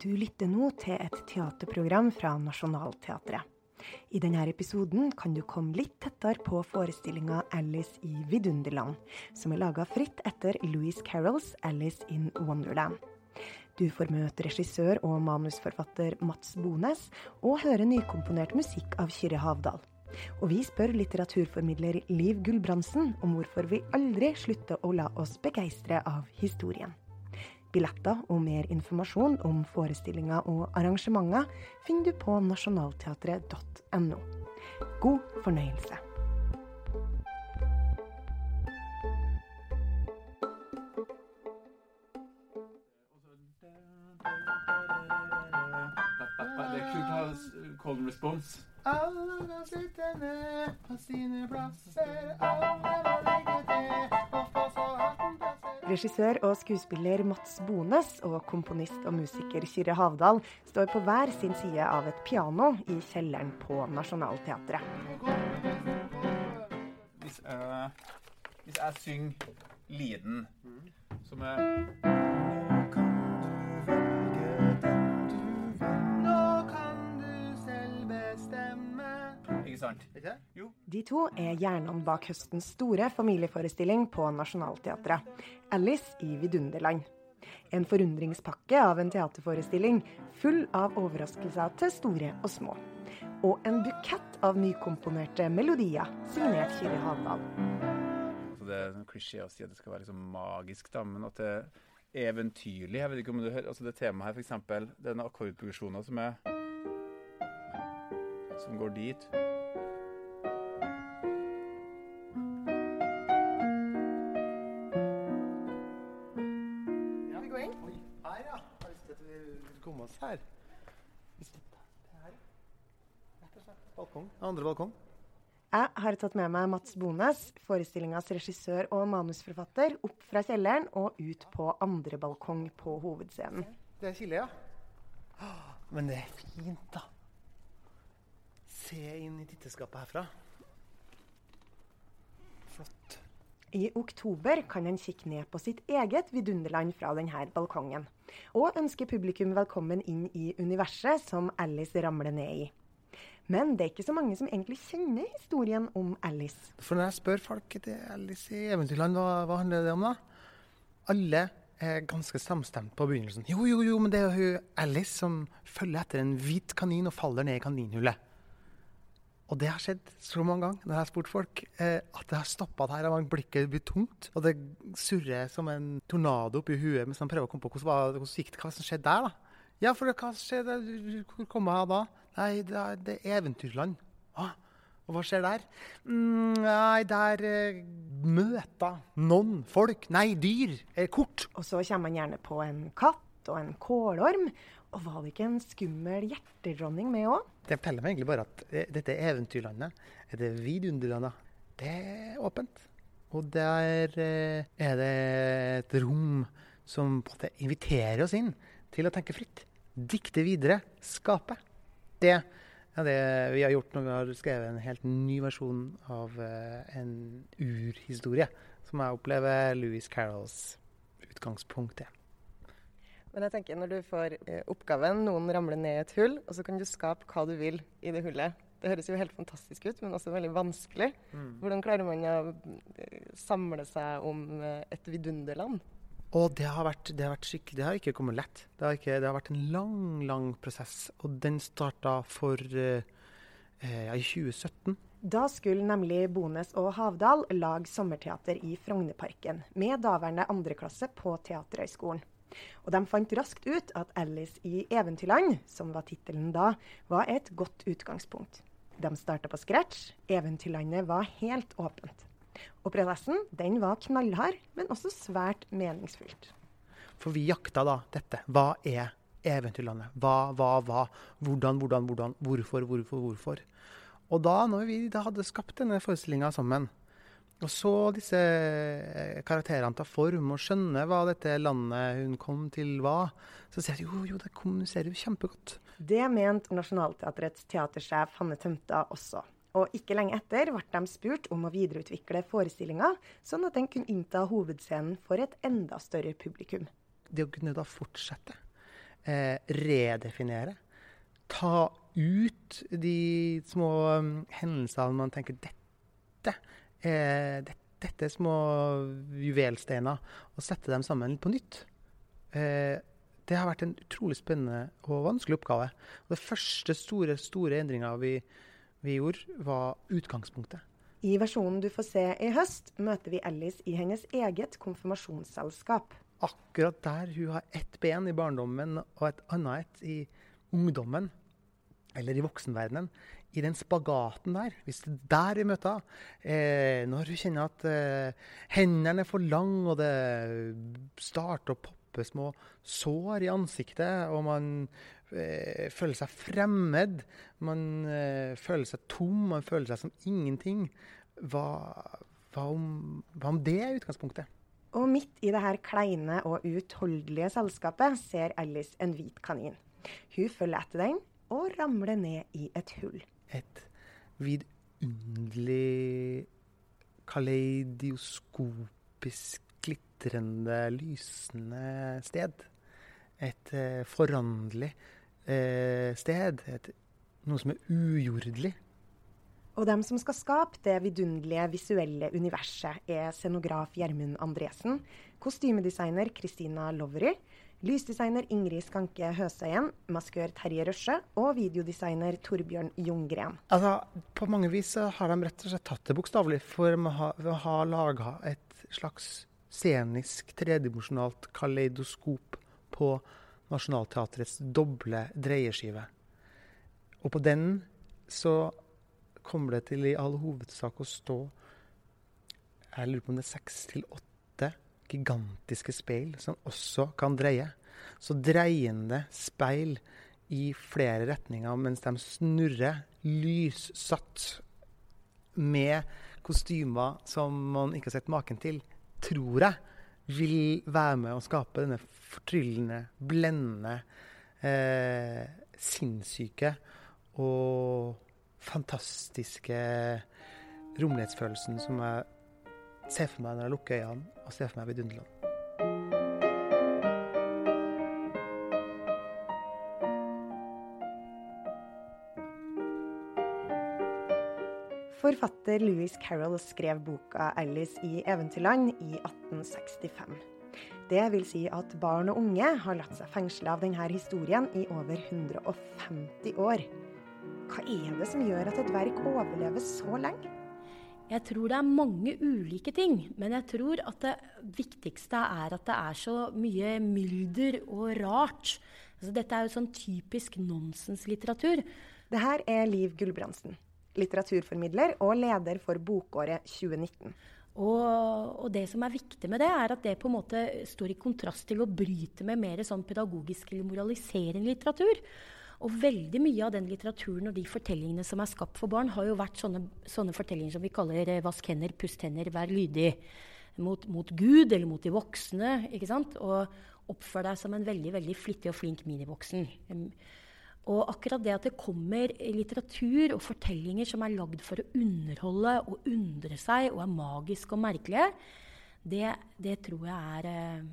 Du lytter nå til et teaterprogram fra Nationaltheatret. I denne episoden kan du komme litt tettere på forestillinga 'Alice i vidunderland', som er laga fritt etter Louise Carrolls 'Alice in Wonderland'. Du får møte regissør og manusforfatter Mats Bones, og høre nykomponert musikk av Kyrre Havdal. Og vi spør litteraturformidler Liv Gulbrandsen om hvorfor vi aldri slutter å la oss begeistre av historien. Billetter og mer informasjon om forestillinger og arrangementer finner du på nasjonalteatret.no. God fornøyelse. Det er kult å ha call and response. Alle kan sitte ned på sine plasser. Alle Regissør og skuespiller Mats Bones og komponist og musiker Kyrre Havdal står på hver sin side av et piano i kjelleren på Nationaltheatret. Hvis jeg, hvis jeg synger liden, som er sant? Ikke? Jo. De to er hjernene bak høstens store familieforestilling på Nationaltheatret, 'Alice i vidunderland'. En forundringspakke av en teaterforestilling full av overraskelser til store og små. Og en bukett av nykomponerte melodier, signert Kyrre Havdal. Så det er sånn klisjé å si at det skal være liksom magisk, da, men at det er eventyrlig. Jeg vet ikke om du hører, altså Det temaet her, f.eks. denne akkordprogresjonen som er Som går dit. Oss her. Hvis det det her. Rett og slett. Balkong. Andre balkong. Jeg har tatt med meg Mats Bones, forestillingas regissør og manusforfatter, opp fra kjelleren og ut på andre balkong på hovedscenen. Det er Kile, ja. Men det er fint, da. Se inn i titteskapet herfra. Flott. I oktober kan en kikke ned på sitt eget vidunderland fra denne balkongen, og ønske publikum velkommen inn i universet som Alice ramler ned i. Men det er ikke så mange som egentlig kjenner historien om Alice. For når jeg spør folk til Alice i Eventyrland, hva, hva handler det om da? Alle er ganske samstemt på begynnelsen. Jo, jo, jo, men det er jo Alice som følger etter en hvit kanin og faller ned i kaninhullet. Og det har skjedd så mange ganger når jeg har spurt folk, eh, at det har stoppa der, og blikket blir tungt. Og det surrer som en tornado oppi huet mens man prøver å komme på hvordan, var- hvordan gikk det, hva som skjedde der. da. Ja, for hva skjedde? Hvor kom jeg da? Nei, det er, det er eventyrland. Ah, og hva skjer der? Mm, nei, der eh, møter noen folk, nei, dyr, eh, kort. Og så kommer man gjerne på en katt og en kålorm. Og var det ikke en skummel hjertedronning med òg? Det forteller meg egentlig bare at eh, dette eventyrlandet, det vidunderlandet, det er åpent. Og der eh, er det et rom som på en måte inviterer oss inn til å tenke fritt. Dikte videre, skape. Det er det vi har gjort når vi har skrevet en helt ny versjon av eh, en urhistorie, som jeg opplever Louis Carrolls utgangspunkt er. Men jeg tenker når du får eh, oppgaven, noen ramler ned i et hull, og så kan du skape hva du vil i det hullet. Det høres jo helt fantastisk ut, men også veldig vanskelig. Hvordan klarer man å eh, samle seg om eh, et vidunderland? Og det har vært, det har vært skikkelig, det har ikke kommet lett. Det har, ikke, det har vært en lang, lang prosess. Og den starta for eh, eh, ja, i 2017. Da skulle nemlig Bones og Havdal lage sommerteater i Frognerparken med daværende andreklasse på Teaterhøgskolen. Og de fant raskt ut at 'Alice i Eventyrland', som var tittelen da, var et godt utgangspunkt. De starta på scratch. Eventyrlandet var helt åpent. Og prosessen den var knallhard, men også svært meningsfylt. For vi jakta da dette. Hva er eventyrlandet? Hva, hva, hva? Hvordan, hvordan, hvordan? Hvorfor, hvorfor, hvorfor? Og da, når vi da hadde skapt denne forestillinga sammen, og så disse eh, karakterene ta form og skjønne hva dette landet hun kom til var, så sier jeg jo, jo, det kommuniserer jo kjempegodt. Det mente Nationaltheatrets teatersjef Hanne Tømta også. Og ikke lenge etter ble de spurt om å videreutvikle forestillinga, sånn at den kunne innta hovedscenen for et enda større publikum. det å kunne da fortsette, eh, redefinere, ta ut de små um, hendelsene man tenker dette, eh, dette, dette er små juvelsteiner, og sette dem sammen på nytt. Eh, det har vært en utrolig spennende og vanskelig oppgave. Og det første store, store endringa vi, vi gjorde, var utgangspunktet. I versjonen du får se i høst, møter vi Alice i hennes eget konfirmasjonsselskap. Akkurat der hun har ett ben i barndommen og et annet et i ungdommen, eller i voksenverdenen, i den spagaten der, hvis det er der vi møter eh, Når hun kjenner at eh, hendene er for lange, og det starter å poppe små sår i ansiktet, og man eh, føler seg fremmed, man eh, føler seg tom, man føler seg som ingenting. Hva, hva, om, hva om det er utgangspunktet? Og midt i det her kleine og uutholdelige selskapet ser Alice en hvit kanin. Hun følger etter den og ramler ned i et hull. Et vidunderlig kaleidoskopisk glitrende, lysende sted. Et eh, foranderlig eh, sted. Et, noe som er ujordelig. Og dem som skal skape det vidunderlige visuelle universet, er scenograf Gjermund Andresen, kostymedesigner Christina Lovery, lysdesigner Ingrid Skanke Høsøyen, maskør Terje Røsje og videodesigner Torbjørn Ljunggren. Altså, på mange vis har de rett og slett tatt det bokstavelig, for de har, har laga et slags scenisk tredimensjonalt kaleidoskop på Nationaltheatrets doble dreieskive. Og på den så kommer det til i all hovedsak å stå Jeg lurer på om det er seks til åtte gigantiske speil som også kan dreie. Så dreiende speil i flere retninger mens de snurrer lyssatt med kostymer som man ikke har sett maken til, tror jeg vil være med å skape denne fortryllende, blendende, eh, sinnssyke og fantastiske romlighetsfølelsen som jeg ser for meg når jeg lukker øynene og ser for meg Vidunderland. Forfatter Louis Carroll skrev boka 'Alice i Eventyrland' i 1865. Det vil si at barn og unge har latt seg fengsle av denne historien i over 150 år. Hva er det som gjør at et verk overlever så lenge? Jeg tror det er mange ulike ting, men jeg tror at det viktigste er at det er så mye mylder og rart. Altså, dette er jo sånn typisk nonsenslitteratur. Det her er Liv Gulbrandsen, litteraturformidler og leder for bokåret 2019. Og, og, det som er viktig med det, er at det på en måte står i kontrast til å bryte med mer sånn pedagogisk eller moraliserende litteratur. Og veldig mye av den litteraturen og de fortellingene som er skapt for barn, har jo vært sånne, sånne fortellinger som vi kaller eh, 'vask hender, pust hender, vær lydig'. Mot, mot, Gud eller mot de voksne. ikke sant? Og oppfør deg som en veldig veldig flittig og flink minivoksen. Og akkurat det at det kommer litteratur og fortellinger som er lagd for å underholde og undre seg og er magiske og merkelige, det, det, tror, jeg er, eh,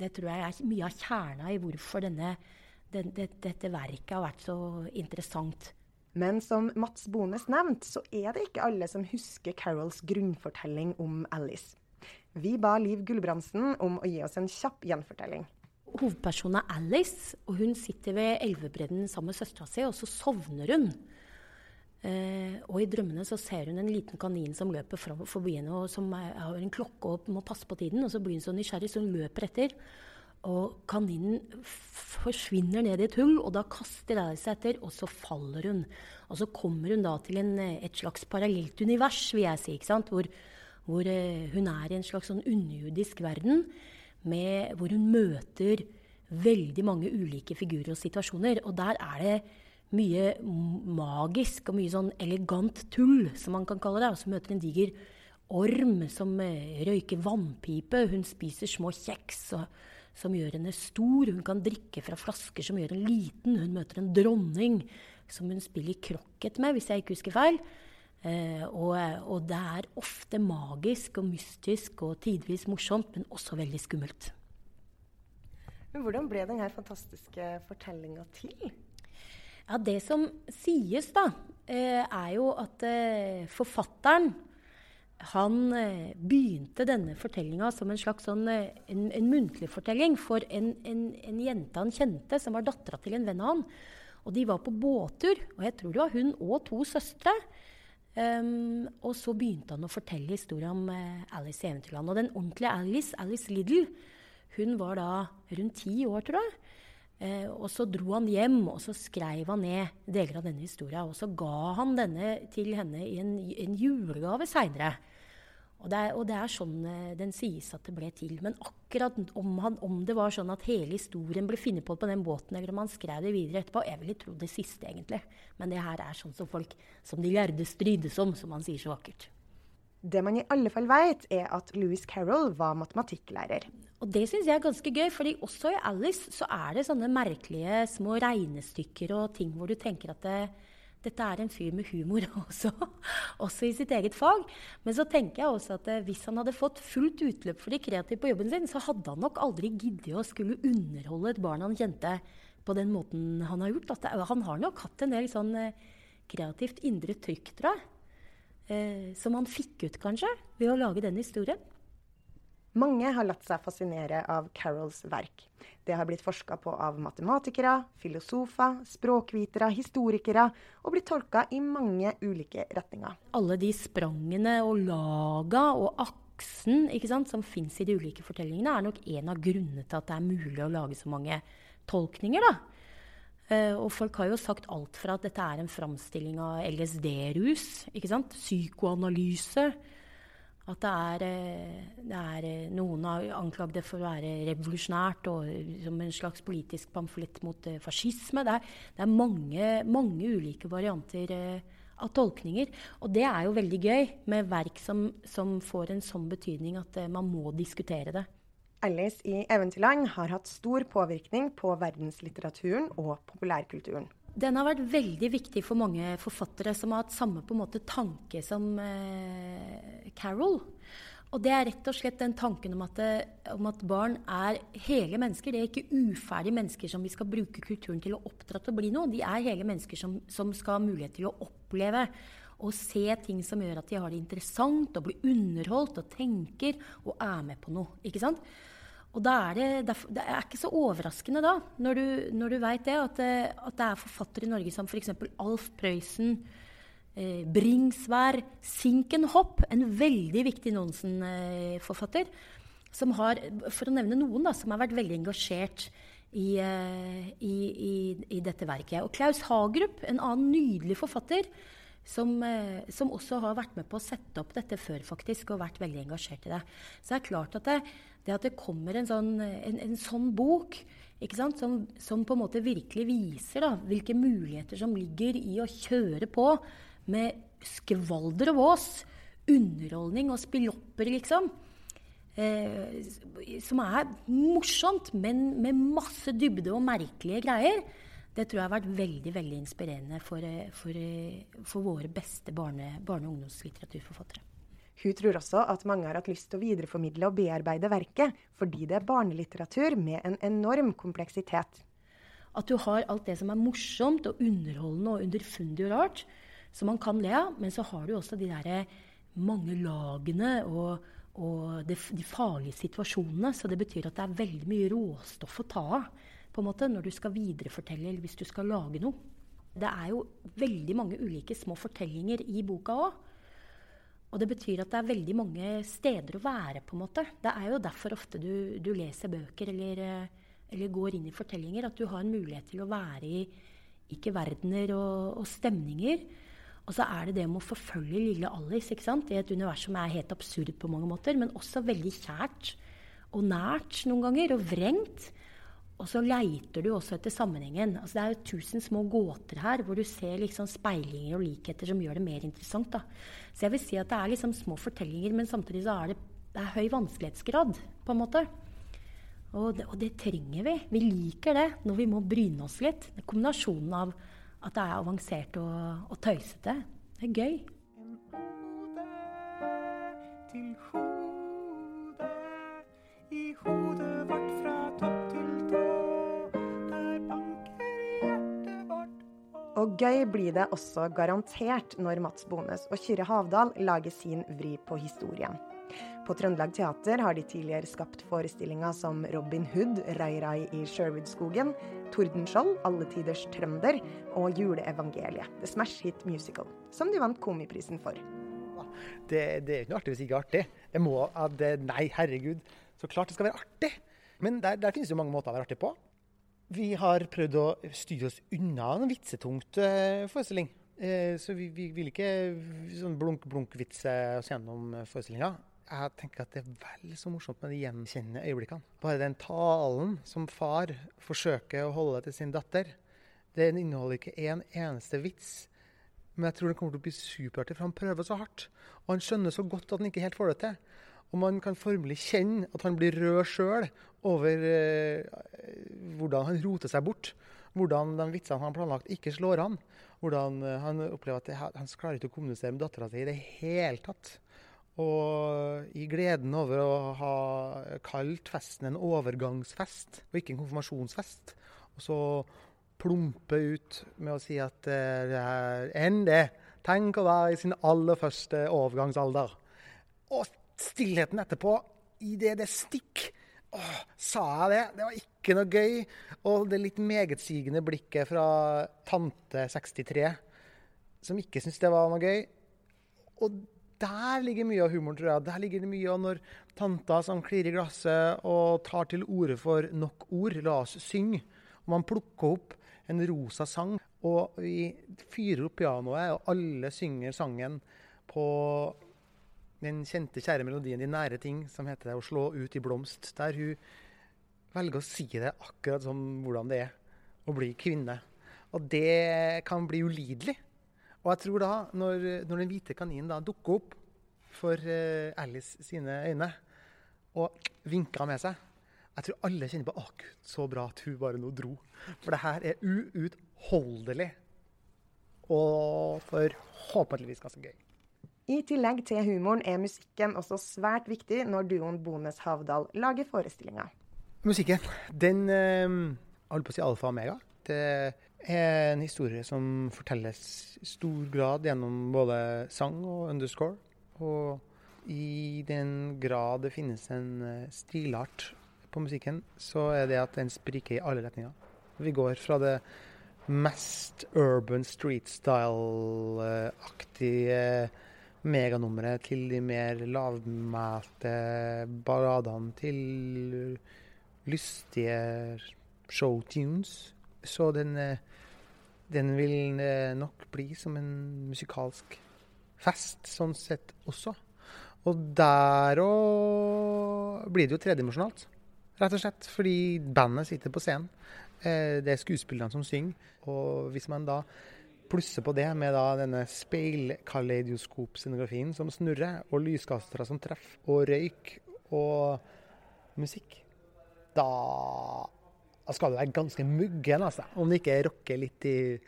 det tror jeg er mye av kjerna i hvorfor denne den, det, dette verket har vært så interessant. Men som Mats Bones nevnte, så er det ikke alle som husker Carols grunnfortelling om Alice. Vi ba Liv Gulbrandsen om å gi oss en kjapp gjenfortelling. Hovedpersonen er Alice, og hun sitter ved elvebredden sammen med søstera si, og så sovner hun. Eh, og i drømmene så ser hun en liten kanin som løper forbi henne, og som har en klokke og må passe på tiden. Og så blir hun så nysgjerrig, så hun løper etter. Og kaninen forsvinner ned i et hull, og da kaster de seg etter, og så faller hun. Og så kommer hun da til en, et slags parallelt univers, vil jeg si, ikke hvor, hvor uh, hun er i en slags sånn underjordisk verden, med, hvor hun møter veldig mange ulike figurer og situasjoner. Og der er det mye magisk og mye sånn elegant tull, som man kan kalle det. Og så møter hun en diger orm som uh, røyker vannpipe. Hun spiser små kjeks. og som gjør henne stor. Hun kan drikke fra flasker som gjør henne liten. Hun møter en dronning som hun spiller krokket med, hvis jeg ikke husker feil. Eh, og, og, det er ofte magisk og mystisk og tidvis morsomt, men også veldig skummelt. Men hvordan ble denne fantastiske fortellinga til? Ja, Det som sies, da, eh, er jo at eh, forfatteren han eh, begynte denne fortellinga som en slags sånn, en, en muntlig fortelling for en, en, en, jente han kjente, som var dattera til en venn av han. Og de var på båttur, og jeg tror det var hun og to søstre. Um, og så begynte han å fortelle historien om uh, Alice i Eventyrland. Og den ordentlige Alice, Alice Liddle, hun var da rundt ti år, tror jeg. Uh, og så dro han hjem, og så skrev han ned deler av denne historia. Og så ga han denne til henne i en, en julegave seinere. Og og det, er, sånn uh, den sies at det ble til. Men akkurat om, han, om, det var sånn at hele historien ble funnet på på den båten, eller om han skrev det videre etterpå, jeg ville trodd det siste, egentlig. Men det her er sånn som folk som de lærde strides om, som han sier så vakkert. Det man i alle fall vet, er at Louis Carroll var matematikklærer. Og det syns jeg er ganske gøy, fordi også i Alice så er det sånne merkelige små regnestykker og ting hvor du tenker at det, dette er en fyr med humor også, også, i sitt eget fag. Men så tenker jeg også at eh, hvis han hadde fått fullt utløp for de kreative på jobben sin, så hadde han nok aldri giddet å skulle underholde et barn han kjente, på den måten han har gjort. Det, han har nok hatt en del sånn eh, kreativt indre trykk, tror jeg. Eh, som han fikk ut, kanskje, ved å lage den historien. Mange har latt seg fascinere av Carols verk. Det har blitt forska på av matematikere, filosofer, språkvitere, historikere, og blitt tolka i mange ulike retninger. Alle de sprangene og laga og aksen sant, som fins i de ulike fortellingene, er nok en av grunnene til at det er mulig å lage så mange tolkninger. da. Uh, og folk har jo sagt alt fra at dette er en framstilling av LSD-rus, psykoanalyse. At det er, eh, det er, eh, Noen har anklagd det for å være revolusjonært og som en slags politisk pamflett mot uh, fascisme. Det er, det er mange, mange, ulike varianter av tolkninger. Og det er jo veldig gøy med verk som, som får en sånn betydning at man må diskutere det. Alice i Eventyrland har hatt stor påvirkning på verdenslitteraturen og populærkulturen. Den har vært veldig viktig for mange forfattere som har hatt samme måte tanke som eh, Carol. Og det er rett og slett den tanken om at, det, eh, om at, barn er hele mennesker. Det er ikke uferdige mennesker som vi skal bruke kulturen til å oppdra til å bli noe. De er hele mennesker som, som skal ha mulighet til å oppleve og se ting som gjør at de har det interessant og blir underholdt og tenker og er med på noe. ikke sant? Og er det, det er ikke så overraskende da, når du, når du veit det, at, at, det er forfattere i Norge som f.eks. Alf Prøysen, eh, Bringsvær, Sinkenhopp, en veldig viktig Nonsen-forfatter, som har, for å nevne noen, da, som har vært veldig engasjert i, eh, i, i, i dette verket. Og Klaus Hagerup, en annen nydelig forfatter, som, eh, som, også har vært med på å sette opp dette før, faktisk, og vært veldig engasjert i det. Så det er klart at det, det at det kommer en sånn, en, en sånn bok som, som, på en måte virkelig viser da, hvilke muligheter som ligger i å kjøre på med skvalder og vås, underholdning og spillopper, liksom. Eh, som er morsomt, men med masse dybde og merkelige greier. Det tror jeg har vært veldig veldig inspirerende for, eh, for, eh, for våre beste barne-, barne og ungdomslitteraturforfattere. Hun tror også at mange har hatt lyst til å videreformidle og bearbeide verket, fordi det er barnelitteratur med en enorm kompleksitet. At du har alt det som er morsomt og underholdende og underfundig og rart, som man kan le av, men så har du også de der mange lagene og, og de, de, farlige situasjonene. Så det betyr at det er veldig mye råstoff å ta av på en måte, når du skal viderefortelle eller hvis du skal lage noe. Det er jo veldig mange ulike små fortellinger i boka òg. Og det betyr at det er veldig mange steder å være, på en måte. Det er jo derfor ofte du, du leser bøker eller, eller, går inn i fortellinger, at du har en mulighet til å være i ikke verdener og, og stemninger. Og så er det det med å forfølge lille Alice ikke sant? i et univers som er helt absurd på mange måter, men også veldig kjært og nært noen ganger, og vrengt. Og så leiter du også etter sammenhengen. Altså, det er jo tusen små gåter her hvor du ser liksom speilinger og likheter som gjør det mer interessant. Da. Så jeg vil si at det er liksom små fortellinger, men samtidig så er det, det er høy vanskelighetsgrad. på en måte. Og det, og det, trenger vi. Vi liker det når vi må bryne oss litt. Kombinasjonen av at det er avansert og, og tøysete. Det er gøy. En hode til hode, i hodet vårt fra topp til tå. Der banker hjertet vårt Og gøy blir det også garantert når Mats Bones og Kyrre Havdal lager sin vri på historien. På Trøndelag Teater har de tidligere skapt forestillinger som Robin Hood, Rai Rai i Sherwoodskogen, Tordenskjold, Alle tiders trønder og Juleevangeliet, The Smash Hit Musical, som de vant Komiprisen for. Det, det er ikke noe artig hvis det ikke er artig. Det må, det, nei, herregud. Så klart det skal være artig. Men der, der finnes det jo mange måter å være artig på. Vi har prøvd å styre oss unna en vitsetungt uh, forestilling. Uh, så vi, vi, vil ikke sånn blunk-blunk-vitse oss gjennom forestillinga. Jeg tenker at det er vel så morsomt med de gjenkjennende øyeblikkene. Bare den talen som far forsøker å holde til sin datter. Den inneholder ikke en eneste vits. Men jeg tror den kommer til å bli superartig, for han prøver så hardt. Og han skjønner så godt at han ikke helt får det til. Og man kan formelig kjenne at han blir rød sjøl over eh, hvordan han roter seg bort. Hvordan de vitsene han har planlagt, ikke slår an. Hvordan eh, han opplever at han klarer ikke å kommunisere med dattera si i det hele tatt. Og i gleden over å ha kalt festen en overgangsfest, og ikke en konfirmasjonsfest. Og så plumpe ut med å si at eh, det er enn det. Tenk å være i sin aller første overgangsalder. Og stillheten etterpå, i det det stikk Åh, sa jeg det? Det var ikke noe gøy. Og det litt megetsigende blikket fra tante 63, som ikke syntes det var noe gøy. Og der ligger mye av humoren, tror jeg. Der ligger det mye av når tanta som klirrer i glasset og tar til orde for nok ord. La oss synge. Og man plukker opp en rosa sang, og vi fyrer opp pianoet, og alle synger sangen på den kjente, kjære melodien 'De nære ting', som heter 'Å slå ut i blomst', der hun velger å si det akkurat som hvordan det er å bli kvinne. Og det kan bli ulidelig. Og jeg tror da, når, når den hvite kaninen da dukker opp for uh, Alice sine øyne og vinker med seg Jeg tror alle kjenner på gud, så bra at hun bare nå dro'. For det her er uutholdelig. Og forhåpentligvis ganske gøy. I tillegg til humoren er musikken også svært viktig når duoen Bones Havdal lager forestillinger. Musikken, den eh, holder på å si alfa og omega. Det er en historie som fortelles i stor grad gjennom både sang og underscore. Og i den grad det finnes en eh, stilart på musikken, så er det at den spriker i alle retninger. Vi går fra det mest urban street style-aktige meganummeret til de mer lavmælte balladene til lystige showtunes. Så den, eh, den vil eh, nok bli som en musikalsk fest, sånn sett også. Og der òg blir det jo tredimensjonalt, rett og slett. Fordi bandet sitter på scenen. Eh, det er skuespillerne som synger. Og hvis man da Plusse på det med da denne speilkaleidoskop-scenografien som snurrer, og lyskastere som treffer, og røyk og musikk. Da, skal du være ganske muggen, altså. Om det ikke rocker litt i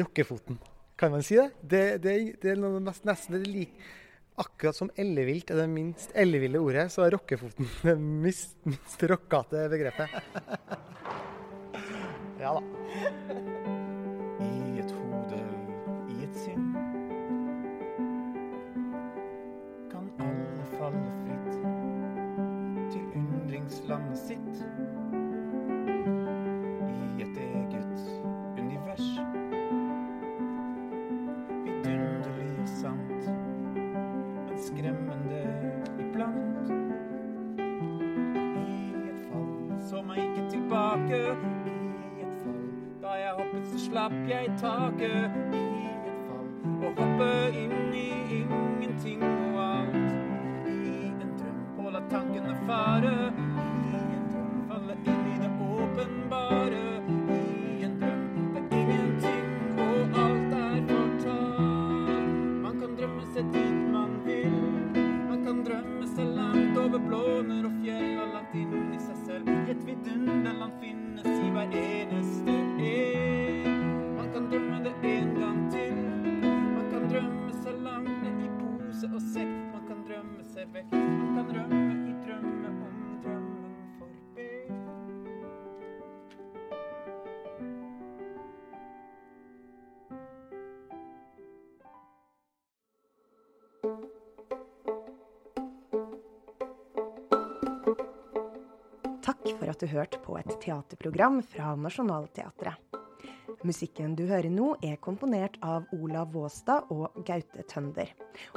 rockefoten. Kan man si det? Det, det, det er nesten, nesten det like Akkurat som ellevilt er det minst elleville ordet, så er rockefoten det minst, minst rockete begrepet. ja da. talker du hørt på et teaterprogram fra Nationaltheatret. Musikken du hører nå, er komponert av Olav Våstad og Gaute Tønder.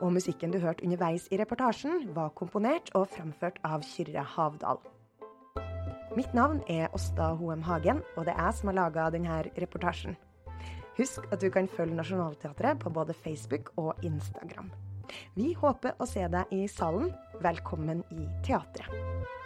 Og musikken du hørte underveis i reportasjen, var komponert og fremført av Kyrre Havdal. Mitt navn er Åsta Hoem Hagen, og det er jeg som har laga denne reportasjen. Husk at du kan følge Nationaltheatret på både Facebook og Instagram. Vi håper å se deg i salen. Velkommen i teatret.